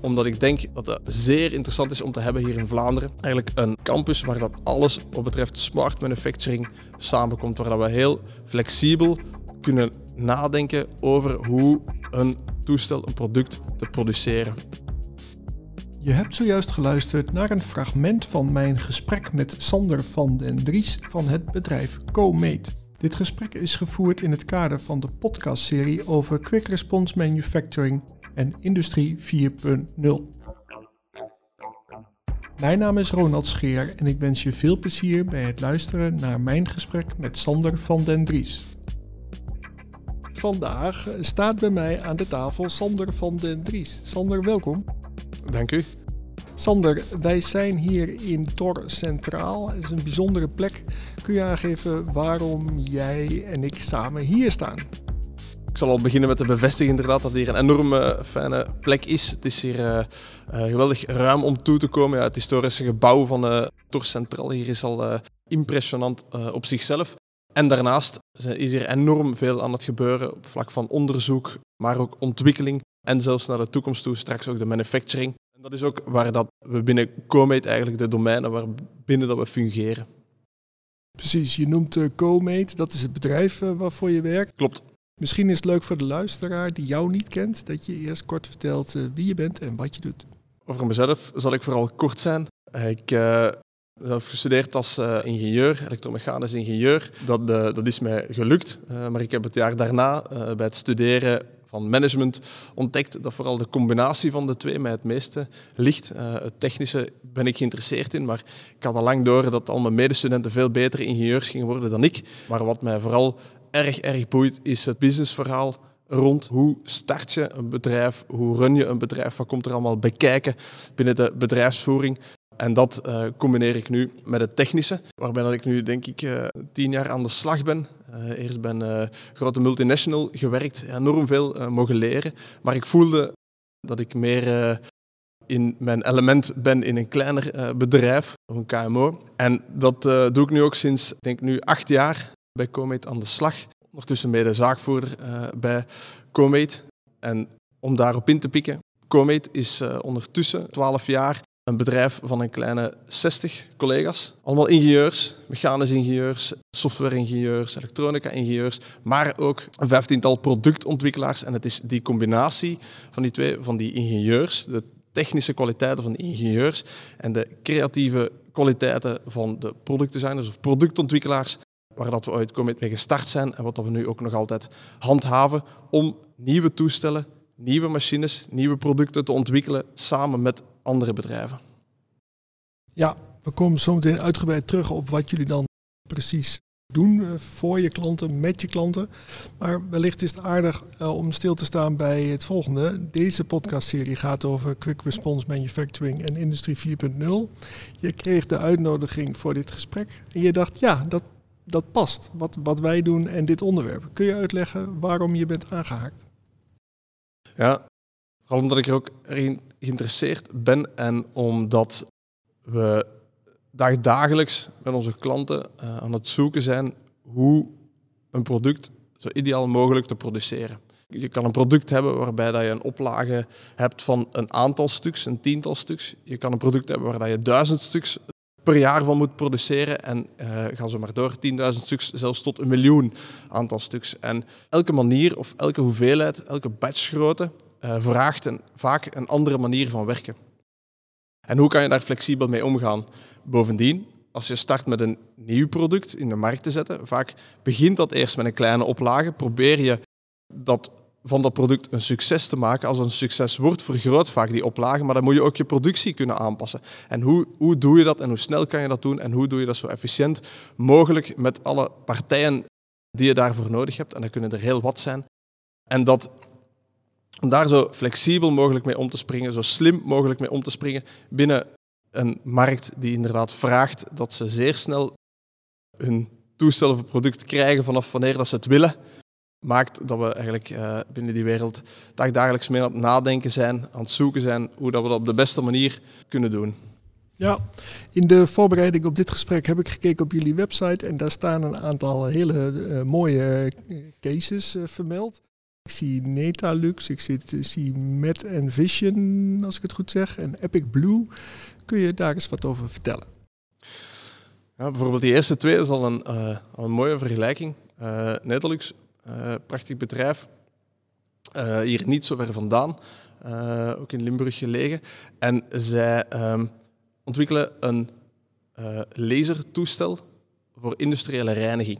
omdat ik denk dat het zeer interessant is om te hebben hier in Vlaanderen. Eigenlijk een campus waar dat alles wat betreft smart manufacturing samenkomt, waar dat we heel flexibel kunnen nadenken over hoe een toestel, een product te produceren. Je hebt zojuist geluisterd naar een fragment van mijn gesprek met Sander van den Dries van het bedrijf CoMate. Dit gesprek is gevoerd in het kader van de podcastserie over Quick Response Manufacturing en Industrie 4.0. Mijn naam is Ronald Scheer en ik wens je veel plezier bij het luisteren naar mijn gesprek met Sander van den Dries. Vandaag staat bij mij aan de tafel Sander van den Dries. Sander, welkom. Dank u. Sander, wij zijn hier in Tor Centraal. Het is een bijzondere plek. Kun je aangeven waarom jij en ik samen hier staan? Ik zal al beginnen met de bevestiging inderdaad dat hier een enorme fijne plek is. Het is hier uh, geweldig ruim om toe te komen. Ja, het historische gebouw van uh, Tor Centraal hier is al impressionant op zichzelf. En daarnaast is hier enorm veel aan het gebeuren op vlak van onderzoek, maar ook ontwikkeling en zelfs naar de toekomst toe straks ook de manufacturing. En dat is ook waar dat we binnen Comate eigenlijk de domeinen waar binnen dat we fungeren. Precies, je noemt uh, Comate, dat is het bedrijf uh, waarvoor je werkt. Klopt. Misschien is het leuk voor de luisteraar die jou niet kent, dat je eerst kort vertelt uh, wie je bent en wat je doet. Over mezelf zal ik vooral kort zijn. Ik heb gestudeerd als ingenieur, elektromechanisch ingenieur. Dat, dat is mij gelukt, maar ik heb het jaar daarna bij het studeren van management ontdekt dat vooral de combinatie van de twee mij het meeste ligt. Uh, het technische ben ik geïnteresseerd in, maar ik had al lang door dat al mijn medestudenten veel betere ingenieurs gingen worden dan ik. Maar wat mij vooral erg, erg boeit, is het businessverhaal rond hoe start je een bedrijf, hoe run je een bedrijf, wat komt er allemaal bij kijken binnen de bedrijfsvoering. En dat uh, combineer ik nu met het technische, waarbij dat ik nu denk ik uh, tien jaar aan de slag ben. Uh, eerst ben uh, grote multinational gewerkt, enorm veel mogen leren. Maar ik voelde dat ik meer in mijn element ben in een kleiner bedrijf, een KMO. En dat doe ik nu ook sinds, denk nu acht jaar bij Comate aan de slag. Ondertussen mede zaakvoerder bij Comate. En om daarop in te pikken, Comate is ondertussen 12 jaar een bedrijf van een kleine 60 collega's. Allemaal ingenieurs, mechanisch ingenieurs, software-ingenieurs, elektronica-ingenieurs, maar ook een vijftiental productontwikkelaars. En het is die combinatie van die twee, van die ingenieurs, de technische kwaliteiten van de ingenieurs en de creatieve kwaliteiten van de productdesigners of productontwikkelaars, waar dat we ooit mee gestart zijn en wat we nu ook nog altijd handhaven om nieuwe toestellen, nieuwe machines, nieuwe producten te ontwikkelen samen met andere bedrijven. Ja, we komen zo meteen uitgebreid terug op wat jullie dan precies doen eh, voor je klanten, met je klanten. Maar wellicht is het aardig uh, om stil te staan bij het volgende. Deze podcastserie gaat over Quick Response Manufacturing en Industrie 4.0. Je kreeg de uitnodiging voor dit gesprek en je dacht, ja, dat, dat past, wat, wat wij doen en dit onderwerp. Kun je uitleggen waarom je bent aangehaakt? Ja, Vooral omdat ik er ook erin geïnteresseerd ben en omdat we dagelijks met onze klanten uh, aan het zoeken zijn hoe een product zo ideaal mogelijk te produceren. Je kan een product hebben waarbij dat je een oplage hebt van een aantal stuks, een tiental stuks. Je kan een product hebben waar je duizend stuks per jaar van moet produceren en uh, gaan zo maar door, 10.000 stuks, zelfs tot een miljoen aantal stuks. En elke manier of elke hoeveelheid, elke batchgrootte uh, vraagt een, vaak een andere manier van werken. En hoe kan je daar flexibel mee omgaan? Bovendien, als je start met een nieuw product in de markt te zetten, vaak begint dat eerst met een kleine oplage, probeer je dat van dat product een succes te maken. Als het een succes wordt, vergroot vaak die oplage, maar dan moet je ook je productie kunnen aanpassen. En hoe, hoe doe je dat en hoe snel kan je dat doen en hoe doe je dat zo efficiënt mogelijk met alle partijen die je daarvoor nodig hebt. En dat kunnen er heel wat zijn. En dat om daar zo flexibel mogelijk mee om te springen, zo slim mogelijk mee om te springen binnen een markt die inderdaad vraagt dat ze zeer snel hun toestel of product krijgen vanaf wanneer dat ze het willen, maakt dat we eigenlijk uh, binnen die wereld dagelijks mee aan het nadenken zijn, aan het zoeken zijn hoe dat we dat op de beste manier kunnen doen. Ja, in de voorbereiding op dit gesprek heb ik gekeken op jullie website en daar staan een aantal hele uh, mooie cases uh, vermeld. Ik zie Netalux, ik zie, zie Met Vision, als ik het goed zeg, en Epic Blue. Kun je daar eens wat over vertellen? Ja, bijvoorbeeld die eerste twee is al een, uh, een mooie vergelijking. Netalux, prachtig bedrijf, hier niet zo ver vandaan, ook in Limburg gelegen. En zij um, ontwikkelen een lasertoestel voor industriële reiniging.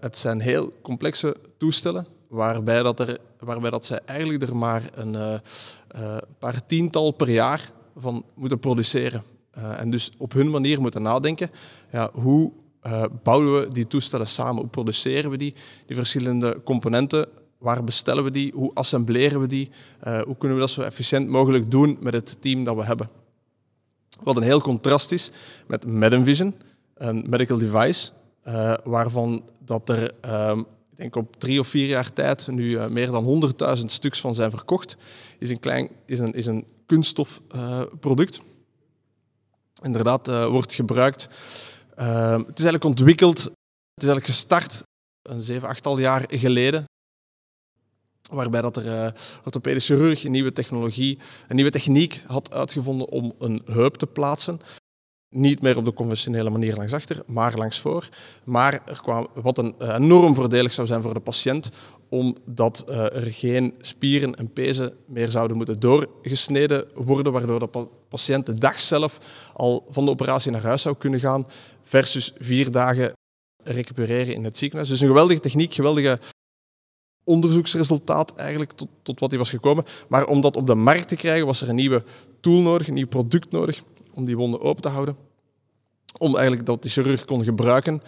het zijn heel complexe toestellen waarbij, dat er, waarbij dat zij eigenlijk er maar een paar tiental per jaar van moeten produceren. En dus op hun manier moeten nadenken, ja, hoe bouwen we die toestellen samen? Hoe produceren we die, die verschillende componenten? Waar bestellen we die? Hoe assembleren we die? hoe kunnen we dat zo efficiënt mogelijk doen met het team dat we hebben? Wat een heel contrast is met MedEnvision, een medical device, waarvan dat er um, ik denk op drie of vier jaar tijd nu meer dan 100.000 stuks van zijn verkocht. Is een, klein, is een, is een kunststofproduct. Inderdaad, wordt gebruikt. Het is eigenlijk ontwikkeld, het is eigenlijk gestart een zeven, achttal jaar geleden. Waarbij dat er uh, orthopedische chirurg een nieuwe technologie, een nieuwe techniek had uitgevonden om een heup te plaatsen niet meer op de conventionele manier langs achter, maar langs voor. Maar er kwam, wat een, uh, enorm voordelig zou zijn voor de patiënt, omdat uh, er geen spieren en pezen meer zouden moeten doorgesneden worden, waardoor de pa patiënt de dag zelf al van de operatie naar huis zou kunnen gaan, versus vier dagen recupereren in het ziekenhuis. Dus een geweldige techniek, geweldige onderzoeksresultaat eigenlijk tot, tot wat hij was gekomen. Maar om dat op de markt te krijgen, was er een nieuwe tool nodig, een nieuw product nodig om die wonden open te houden. Om eigenlijk dat de chirurg kon gebruiken.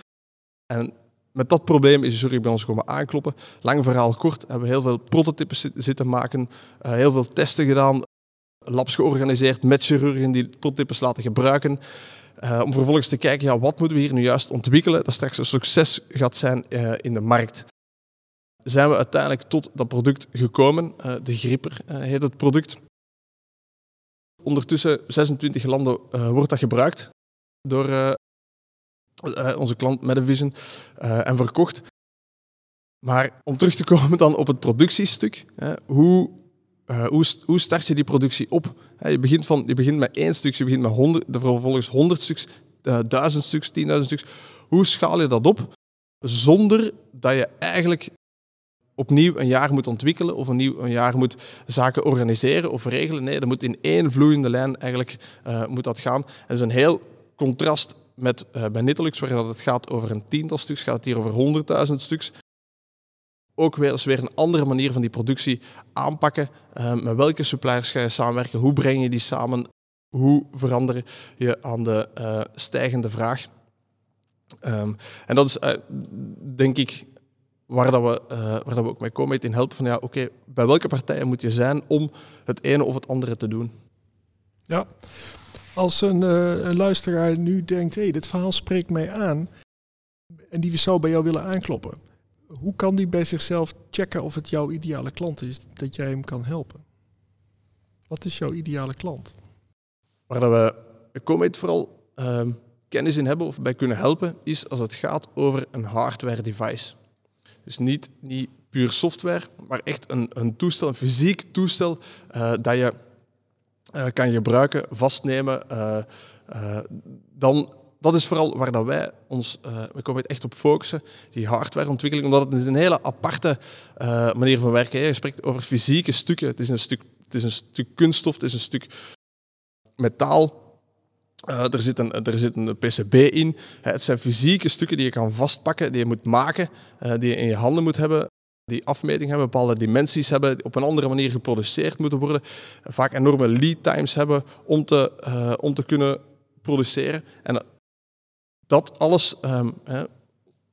En met dat probleem is chirurg bij ons komen aankloppen. Lang verhaal kort, hebben we heel veel prototypes zitten maken, uh, heel veel testen gedaan, labs georganiseerd met chirurgen die prototypes laten gebruiken. Uh, om vervolgens te kijken, ja, wat moeten we hier nu juist ontwikkelen dat straks een succes gaat zijn uh, in de markt. Zijn we uiteindelijk tot dat product gekomen. de Gripper heet het product. Ondertussen 26 landen wordt dat gebruikt door uh, onze klant Medivision en verkocht. Maar om terug te komen dan op het productiestuk, hoe, hoe, hoe, start je die productie op? je, begint van, je begint met één stuk, je begint met 100, vervolgens 100 stuks, 1000 stuks, 10.000 stuks. Hoe schaal je dat op zonder dat je eigenlijk opnieuw een jaar moet ontwikkelen of opnieuw een jaar moet zaken organiseren of regelen. Nee, dat moet in één vloeiende lijn eigenlijk moet dat gaan. En dat is een heel contrast met uh, bij Nitrolux, waar het gaat over een tiental stuks, gaat het hier over honderdduizend stuks. Ook weer, weer een andere manier van die productie aanpakken. Uh, met welke suppliers ga je samenwerken? Hoe breng je die samen? Hoe verander je aan de uh, stijgende vraag? Um, en dat is, denk ik, waar, dat we, waar dat we ook mee komen, in helpen van ja, oké, bij welke partijen moet je zijn om het ene of het andere te doen? Ja, als een, uh, een luisteraar nu denkt, hé, hey, dit verhaal spreekt mij aan en die zou bij jou willen aankloppen. Hoe kan die bij zichzelf checken of het jouw ideale klant is, dat jij hem kan helpen? Wat is jouw ideale klant? Waar we Comet vooral uh, kennis in hebben of bij kunnen helpen, is als het gaat over een hardware device. Dus niet, niet puur software, maar echt een, een toestel, een fysiek toestel uh, dat je kan gebruiken, vastnemen. Uh, dan, dat is vooral waar dat wij ons we komen echt op focussen, die hardwareontwikkeling, omdat het een hele aparte manier van werken is. Je spreekt over fysieke stukken. Het is een stuk, het is een stuk kunststof, het is een stuk metaal er, zit een, er zit een PCB in. Het zijn fysieke stukken die je kan vastpakken, die je moet maken, die je in je handen moet hebben, die afmeting hebben, bepaalde dimensies hebben, op een andere manier geproduceerd moeten worden. Vaak enorme lead times hebben om te, uh, om te kunnen produceren. En dat alles um,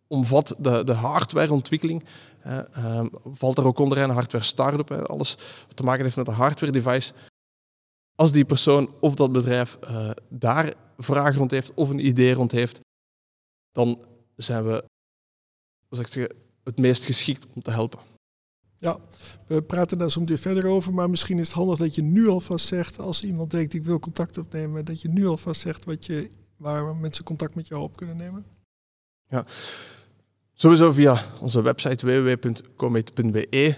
omvat de, de hardwareontwikkeling. Um, valt er ook onder een hardware start-up. Alles wat te maken heeft met een hardware device als die persoon of dat bedrijf uh, daar vragen rond heeft of een idee rond heeft, dan zijn we zeggen, het meest geschikt om te helpen. Ja, we praten daar zo meteen verder over, maar misschien is het handig dat je nu alvast zegt, als iemand denkt ik wil contact opnemen, dat je nu alvast zegt wat je, waar mensen contact met jou op kunnen nemen. Ja, Sowieso via onze website www.comate.be.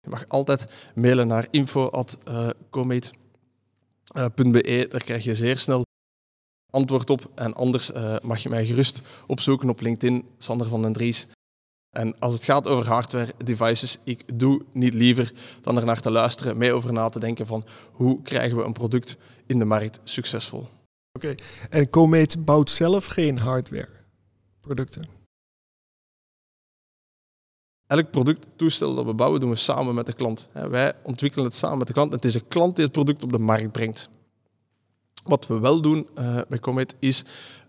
Je mag altijd mailen naar info.comate.be. Daar krijg je zeer snel antwoord op. En anders uh, mag je mij gerust opzoeken op LinkedIn, Sander van den Dries. En als het gaat over hardware devices, ik doe niet liever dan er naar te luisteren, mee over na te denken van hoe krijgen we een product in de markt succesvol. Oké, en Comate bouwt zelf geen hardware producten? Elk producttoestel dat we bouwen, doen we samen met de klant. Wij ontwikkelen het samen met de klant. Het is een klant die het product op de markt brengt. Wat we wel doen uh, bij Comet is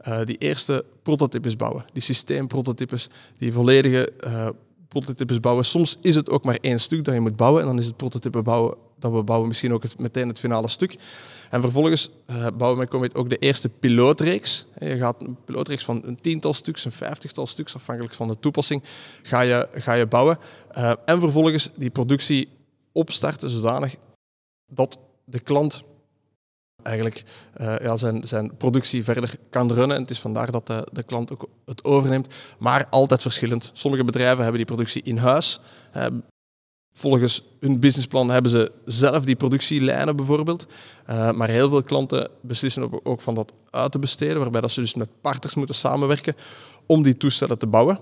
uh, die eerste prototypes bouwen. Die systeemprototypes, die volledige uh, prototypes bouwen. Soms is het ook maar één stuk dat je moet bouwen en dan is het prototype bouwen dat we bouwen misschien ook meteen het finale stuk. En vervolgens bouwen we met Comet ook de eerste pilootreeks. Je gaat een pilootreeks van een tiental stuks, een vijftigtal stuks, afhankelijk van de toepassing, ga je, ga je bouwen. en vervolgens die productie opstarten zodanig dat de klant eigenlijk uh, ja, zijn, zijn productie verder kan runnen. En het is vandaar dat de, de klant ook het overneemt. Maar altijd verschillend. Sommige bedrijven hebben die productie in huis. Uh, volgens hun businessplan hebben ze zelf die productielijnen bijvoorbeeld. Uh, maar heel veel klanten beslissen ook van dat uit te besteden, waarbij dat ze dus met partners moeten samenwerken om die toestellen te bouwen.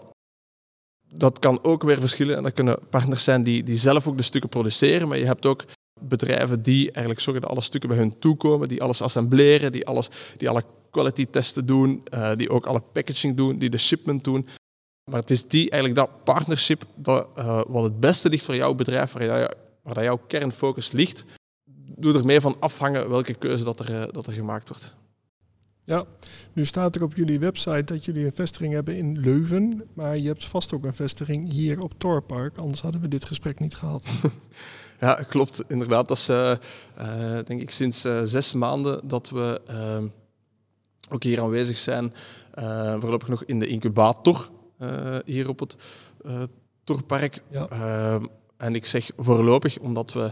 Dat kan ook weer verschillen en dat kunnen partners zijn die, die zelf ook de stukken produceren, maar je hebt ook bedrijven die eigenlijk zorgen dat alle stukken bij hun toekomen, die alles assembleren, die, alles, die alle quality testen doen, uh, die ook alle packaging doen, die de shipment doen. Maar het is die, eigenlijk dat partnership dat, uh, wat het beste ligt voor jouw bedrijf, waar, jou, waar jouw kernfocus ligt. Doe er mee van afhangen welke keuze dat er, uh, dat er gemaakt wordt. Ja, nu staat er op jullie website dat jullie een vestiging hebben in Leuven, maar je hebt vast ook een vestiging hier op Torpark, anders hadden we dit gesprek niet gehad. Ja, klopt. Inderdaad, dat is uh, denk ik sinds uh, zes maanden dat we ehm, ook hier aanwezig zijn. voorlopig nog in de incubator hier op het Torpark. Ja. Ehm, en ik zeg voorlopig omdat we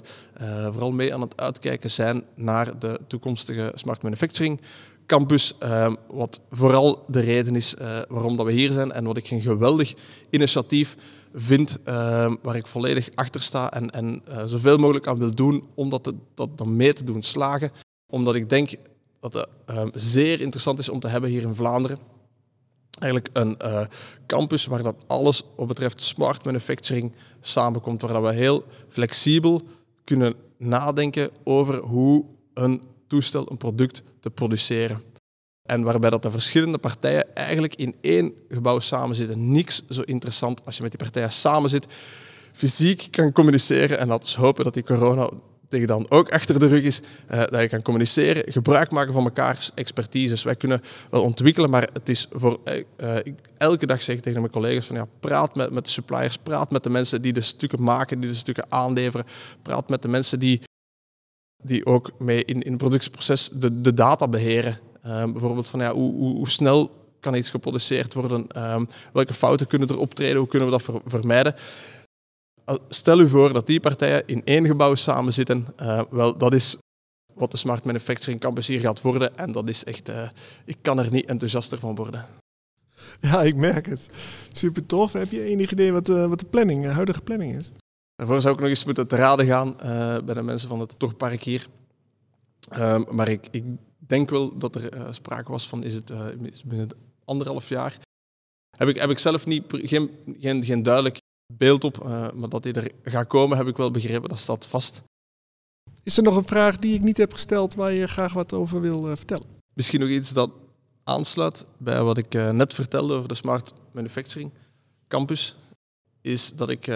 vooral mee aan het uitkijken zijn naar de toekomstige smart manufacturing campus. Ehm, wat vooral de reden is waarom dat we hier zijn en wat ik een geweldig initiatief vind, uh, waar ik volledig achter sta en, en uh, zoveel mogelijk aan wil doen om dat, te, dat dan mee te doen slagen. Omdat ik denk dat het uh, zeer interessant is om te hebben hier in Vlaanderen. Eigenlijk een uh, campus waar dat alles wat betreft smart manufacturing samenkomt. Waar dat we heel flexibel kunnen nadenken over hoe een toestel, een product te produceren. En waarbij dat de verschillende partijen eigenlijk in één gebouw samen zitten. Niks zo interessant als je met die partijen samen zit, fysiek kan communiceren. En dat is hopen dat die corona tegen dan ook achter de rug is, uh, dat je kan communiceren, gebruik maken van mekaars expertises. Wij kunnen wel ontwikkelen, maar het is voor uh, ik, elke dag zeg ik tegen mijn collega's van ja, praat met, met de suppliers, praat met de mensen die de stukken maken, die de stukken aanleveren, praat met de mensen die, die ook mee in, in het productieproces de, de data beheren. Um, bijvoorbeeld van ja, hoe, hoe, hoe, snel kan iets geproduceerd worden? Um, welke fouten kunnen er optreden? Hoe kunnen we dat ver, vermijden? Stel u voor dat die partijen in één gebouw samen zitten. Uh, wel, dat is wat de Smart Manufacturing Campus hier gaat worden. En dat is echt, uh, ik kan er niet enthousiaster van worden. Ja, ik merk het. Super tof. Heb je enig idee wat, uh, wat de planning, de huidige planning is? Daarvoor zou ik nog eens moeten te raden gaan bij de mensen van het Torpark hier. Um, maar ik, ik denk wel dat er uh, sprake was van, is het uh, binnen anderhalf jaar? Heb ik, heb ik zelf niet, geen, geen, geen duidelijk beeld op, maar dat die er gaat komen, heb ik wel begrepen, dat staat vast. Is er nog een vraag die ik niet heb gesteld waar je graag wat over wil vertellen? Misschien nog iets dat aansluit bij wat ik net vertelde over de Smart Manufacturing Campus, is dat ik,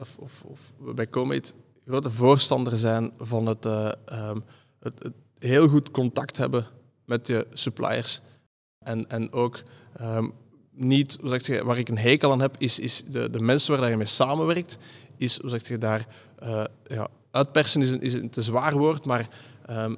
of, of, of bij Comate, grote voorstander zijn van het, um, het, het heel goed contact hebben met je suppliers. En, en ook um, niet, hoe zeg je, waar ik een hekel aan heb, is, is de, de mensen waar je mee samenwerkt, is, hoe zeg je, daar, uh, ja, uitpersen is een, is een te zwaar woord, maar um,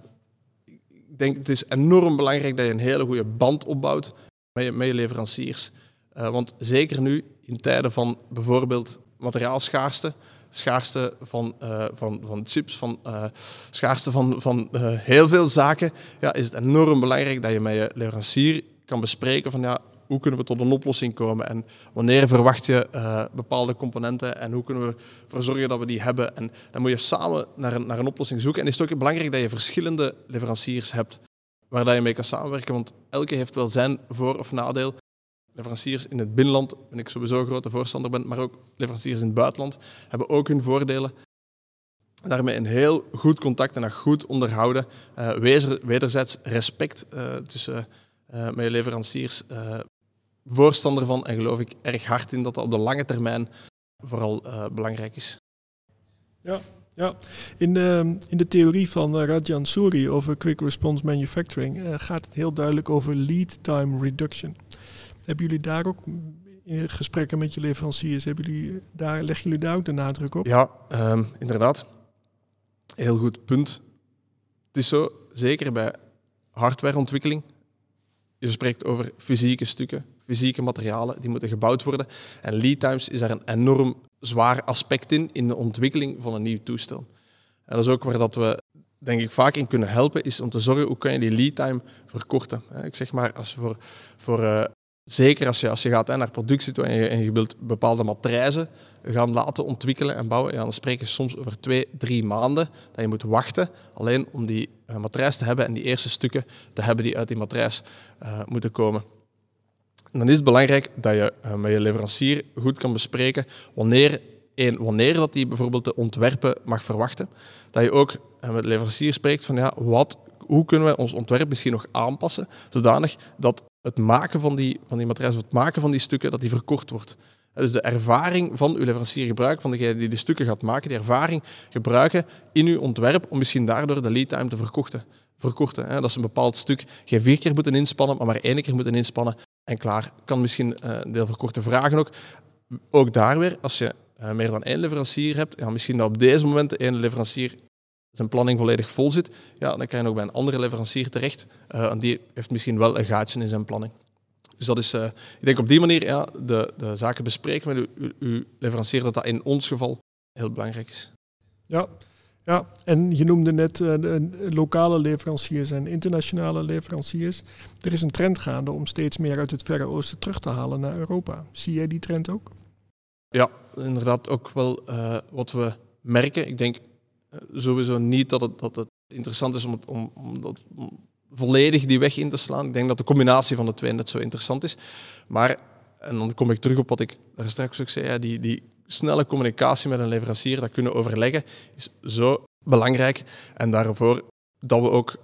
ik denk het is enorm belangrijk dat je een hele goede band opbouwt met je, met je leveranciers. Uh, want zeker nu, in tijden van bijvoorbeeld materiaalschaarste, schaarste van, uh, van, van chips, van uh, schaarste van, van heel veel zaken, ja, is het enorm belangrijk dat je met je leverancier kan bespreken van ja, hoe kunnen we tot een oplossing komen en wanneer verwacht je bepaalde componenten en hoe kunnen we ervoor zorgen dat we die hebben. En dan moet je samen naar een, naar een oplossing zoeken. En is het ook belangrijk dat je verschillende leveranciers hebt waar dat je mee kan samenwerken, want elke heeft wel zijn voor- of nadeel. Leveranciers in het binnenland ben ik sowieso een grote voorstander ben, maar ook leveranciers in het buitenland hebben ook hun voordelen. Daarmee een heel goed contact en een goed onderhouden. Uh, wederzijds respect uh, tussen uh, leveranciers. voorstander van en geloof ik erg hard in dat dat op de lange termijn vooral belangrijk is. Ja, ja. In, de, in de theorie van Rajan Suri over Quick Response Manufacturing gaat het heel duidelijk over lead time reduction. Hebben jullie daar ook in gesprekken met je leveranciers, hebben jullie daar, leggen jullie daar ook de nadruk op? Ja, um, inderdaad. Heel goed punt. Het is zo, zeker bij hardwareontwikkeling, je spreekt over fysieke stukken, fysieke materialen die moeten gebouwd worden. En lead times is daar een enorm zwaar aspect in, in de ontwikkeling van een nieuw toestel. En dat is ook waar dat we denk ik vaak in kunnen helpen, is om te zorgen hoe kan je die lead time verkorten. Ik zeg maar, als voor, voor uh, Zeker als je, als je gaat hè, naar productie toe en je, en je wilt bepaalde matrijzen gaan laten ontwikkelen en bouwen, ja, dan spreken je soms over twee, drie maanden dat je moet wachten alleen om die uh, matrijs te hebben en die eerste stukken te hebben die uit die matrijs uh, moeten komen. En dan is het belangrijk dat je uh, met je leverancier goed kan bespreken wanneer, een, wanneer dat die bijvoorbeeld de ontwerpen mag verwachten. Dat je ook met de leverancier spreekt van ja, wat, hoe kunnen we ons ontwerp misschien nog aanpassen, zodanig dat het maken van die, van die materialen, het maken van die stukken, dat die verkort wordt. Dus de ervaring van uw leverancier gebruiken, van degene die de stukken gaat maken, die ervaring gebruiken in uw ontwerp om misschien daardoor de lead time te verkorten. verkorten hè. Dat is een bepaald stuk geen vier keer moeten inspannen, maar maar één keer moeten inspannen en klaar. Kan misschien eh, een deel verkorte vragen ook. Ook daar weer, als je eh, meer dan één leverancier hebt, ja, misschien dat op deze moment de leverancier zijn planning volledig vol zit, ja, dan kan je nog bij een andere leverancier terecht. Uh, en die heeft misschien wel een gaatje in zijn planning. Dus dat is, uh, ik denk op die manier ja, de, de zaken bespreken met uw, uw leverancier, dat dat in ons geval heel belangrijk is. Ja, ja, en je noemde net uh, de lokale leveranciers en internationale leveranciers. Er is een trend gaande om steeds meer uit het Verre Oosten terug te halen naar Europa. Zie jij die trend ook? Ja, inderdaad ook wel uh, wat we merken. Ik denk sowieso niet dat het, dat het interessant is om, om, om, dat, volledig die weg in te slaan. Ik denk dat de combinatie van de twee net zo interessant is. Maar, en dan kom ik terug op wat ik daar straks ook zei, die, die snelle communicatie met een leverancier, dat kunnen overleggen, is zo belangrijk. En daarvoor dat, we ook,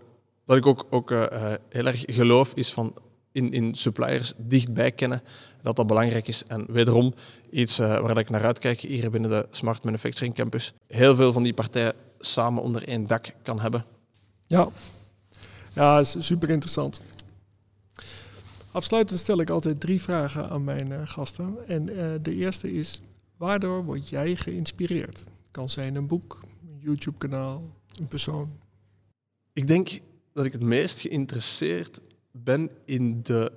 dat ik ook, ook uh, heel erg geloof is van in, in suppliers dichtbij kennen, dat dat belangrijk is. En wederom iets uh, waar ik naar uitkijk hier binnen de Smart Manufacturing Campus. Heel veel van die partijen samen onder één dak kan hebben. Ja, ja is super interessant. Afsluitend stel ik altijd drie vragen aan mijn uh, gasten. En uh, de eerste is, waardoor word jij geïnspireerd? Kan zijn een boek, een YouTube-kanaal, een persoon. Ik denk dat ik het meest geïnteresseerd ben in de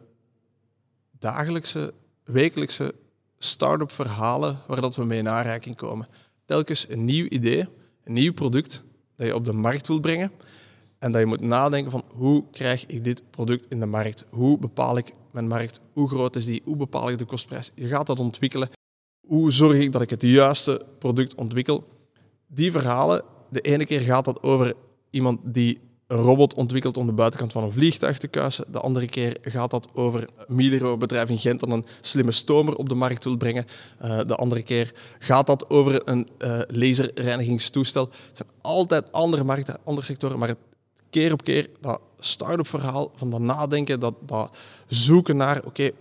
dagelijkse, wekelijkse start-up verhalen waar dat we mee in aanraking komen. Telkens een nieuw idee, een nieuw product dat je op de markt wil brengen. En dat je moet nadenken van hoe krijg ik dit product in de markt? Hoe bepaal ik mijn markt? Hoe groot is die? Hoe bepaal ik de kostprijs? Je gaat dat ontwikkelen. Hoe zorg ik dat ik het juiste product ontwikkel? Die verhalen, de ene keer gaat dat over iemand die een robot ontwikkeld om de buitenkant van een vliegtuig te kuisen. De andere keer gaat dat over Milero, bedrijf in Gent, dat een slimme stomer op de markt wil brengen. Uh, de andere keer gaat dat over een uh, laserreinigingstoestel. Het zijn altijd andere markten, andere sectoren, maar keer op keer dat start-up verhaal van dat nadenken, dat, dat zoeken naar, oké,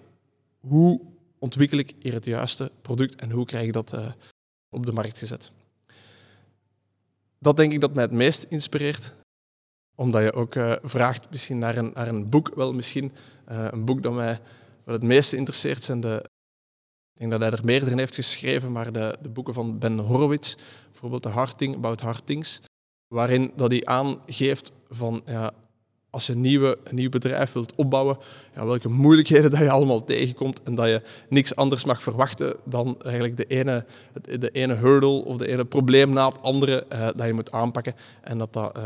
hoe ontwikkel ik hier het juiste product en hoe krijg ik dat uh, op de markt gezet. Dat denk ik dat mij het meest inspireert omdat je ook uh, vraagt misschien naar een, naar een boek. Wel misschien uh, een boek dat mij wel het meeste interesseert zijn de... Ik denk dat hij er meerdere heeft geschreven, maar de, de boeken van Ben Horowitz, bijvoorbeeld de Harting, About Hartings, waarin dat hij aangeeft van ja, als je een, nieuwe, een nieuw bedrijf wilt opbouwen, ja, welke moeilijkheden dat je allemaal tegenkomt en dat je niks anders mag verwachten dan eigenlijk de ene, de ene hurdle of de ene probleem na het andere uh, dat je moet aanpakken. En dat dat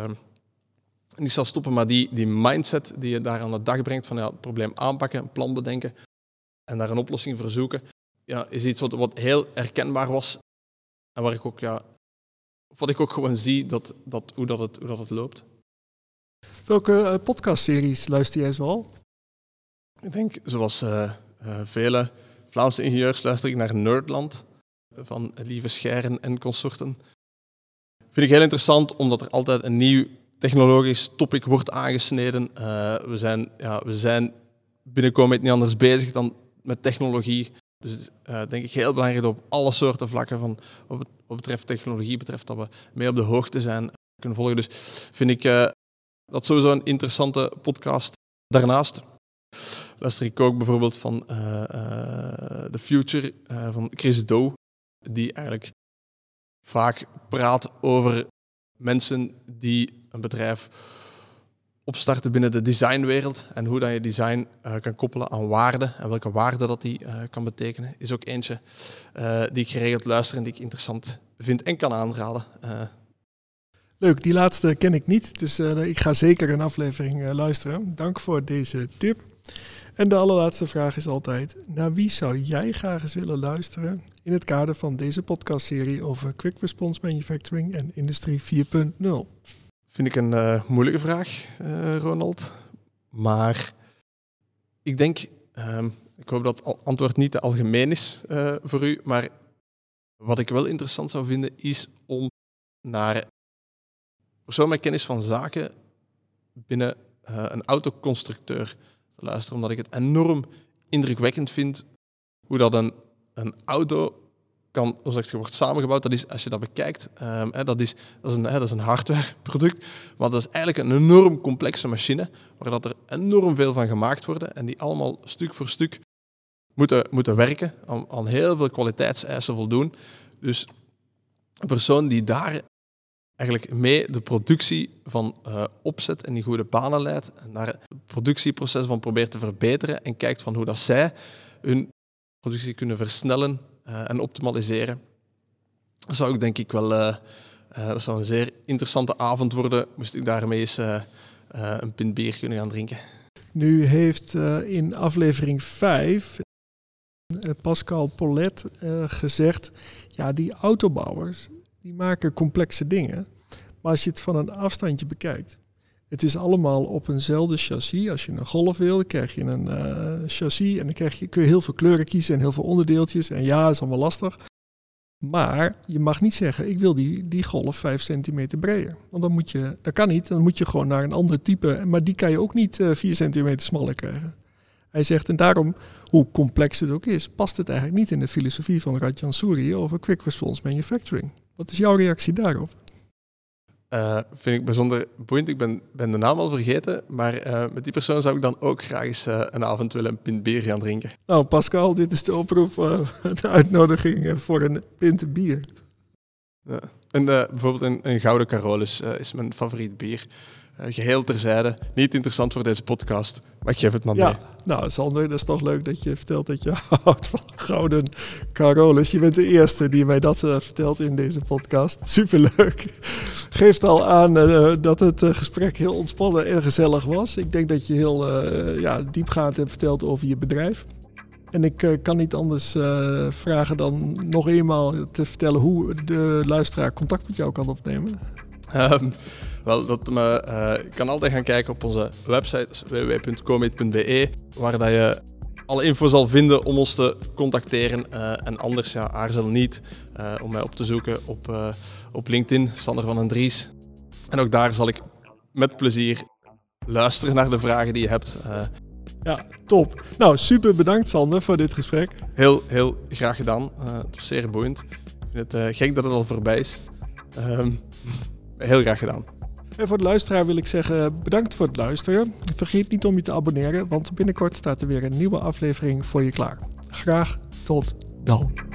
niet zal stoppen, maar die, die mindset die je daar aan de dag brengt van ja, het probleem aanpakken, een plan bedenken, en daar een oplossing voor zoeken, ja, is iets wat, wat heel herkenbaar was. En waar ik ook, ja, wat ik ook gewoon zie, dat, dat, hoe, dat het, hoe dat het loopt. Welke uh, podcastseries luister jij zoal? Ik denk, zoals uh, uh, vele Vlaamse ingenieurs, luister ik naar Nerdland van Lieve Scheren en consorten. Vind ik heel interessant, omdat er altijd een nieuw technologisch topic wordt aangesneden. we, zijn, ja, we zijn binnenkomen niet anders bezig dan met technologie. Dus uh, denk ik heel belangrijk op alle soorten vlakken van wat, betreft technologie betreft, dat we mee op de hoogte zijn kunnen volgen. Dus vind ik uh, dat sowieso een interessante podcast. Daarnaast luister ik ook bijvoorbeeld van The Future van Chris Doe, die eigenlijk vaak praat over mensen die een bedrijf opstarten binnen de designwereld en hoe dat je design uh, kan koppelen aan waarde en welke waarde dat die uh, kan betekenen, is ook eentje uh, die ik geregeld luister en die ik interessant vind en kan aanraden. Leuk, die laatste ken ik niet, dus ik ga zeker een aflevering luisteren. Dank voor deze tip. En de allerlaatste vraag is altijd: naar wie zou jij graag eens willen luisteren in het kader van deze podcastserie over Quick Response Manufacturing en Industrie 4.0? Vind ik een uh, moeilijke vraag, uh, Ronald. Maar ik denk, um, ik hoop dat het antwoord niet te algemeen is uh, voor u, maar wat ik wel interessant zou vinden is om naar persoon met kennis van zaken binnen een autoconstructeur te luisteren, omdat ik het enorm indrukwekkend vind hoe dat een, een auto kan, wordt samengebouwd. Dat is, als je dat bekijkt, um, hè, dat, is, dat, is een, hè, dat is een hardwareproduct. Maar dat is eigenlijk een enorm complexe machine, waar dat er enorm veel van gemaakt worden en die allemaal stuk voor stuk moeten, moeten werken, aan, aan heel veel kwaliteitseisen voldoen. Dus een persoon die daar eigenlijk mee de productie van uh, opzet en die goede banen leidt en daar het productieproces van probeert te verbeteren en kijkt van hoe dat zij hun productie kunnen versnellen uh, en optimaliseren. Dat zou ik denk ik wel, uh, uh, dat zou een zeer interessante avond worden, moest ik daarmee eens een pint bier kunnen gaan drinken. Nu heeft in aflevering 5 Pascal Polet gezegd, ja die autobouwers die maken complexe dingen, maar als je het van een afstandje bekijkt, het is allemaal op eenzelfde chassis. Als je een golf wil, krijg je een uh, chassis en dan krijg je, kun je heel veel kleuren kiezen en heel veel onderdeeltjes. En ja, dat is allemaal lastig. Maar je mag niet zeggen, ik wil die, die golf 5 centimeter breder. Want dan moet je, dat kan niet, dan moet je gewoon naar een ander type. Maar die kan je ook niet uh, eh, 4 centimeter smaller krijgen. Hij zegt, en daarom, hoe complex het ook is, past het eigenlijk niet in de filosofie van Rajan Suri over quick response manufacturing. Wat is jouw reactie daarop? Uh, vind ik bijzonder boeiend. Ik ben, ben de naam al vergeten, maar uh, met die persoon zou ik dan ook graag eens uh, een avond willen een pint bier gaan drinken. Nou, Pascal, dit is de oproep, de uitnodiging voor een pint bier. Ja. En bijvoorbeeld een, een Gouden Carolus is mijn favoriet bier. Geheel terzijde, niet interessant voor deze podcast, maar ik geef het maar ja. mee. Nou, Sander, dat is toch leuk dat je vertelt dat je houdt van Gouden Carolus. Je bent de eerste die mij dat vertelt in deze podcast. Superleuk geeft al aan uh, dat het uh, gesprek heel ontspannen en gezellig was. Ik denk dat je heel ja, diepgaand hebt verteld over je bedrijf. En ik kan niet anders vragen dan nog eenmaal te vertellen hoe de luisteraar contact met jou kan opnemen. Um, wel, dat me, je kan altijd gaan kijken op onze website www.comet.be, waar dat je alle info zal vinden om ons te contacteren. Uh, en anders, ja, aarzel niet uh, om mij op te zoeken op, uh, op LinkedIn, Sander van den Dries. En ook daar zal ik met plezier luisteren naar de vragen die je hebt. Ja, top. Nou, super bedankt Sander voor dit gesprek. Heel, heel graag gedaan. het was zeer boeiend. Ik vind het gek dat het al voorbij is. Um, heel graag gedaan. En voor de luisteraar wil ik zeggen bedankt voor het luisteren. Vergeet niet om je te abonneren, want binnenkort staat er weer een nieuwe aflevering voor je klaar. Graag tot dan.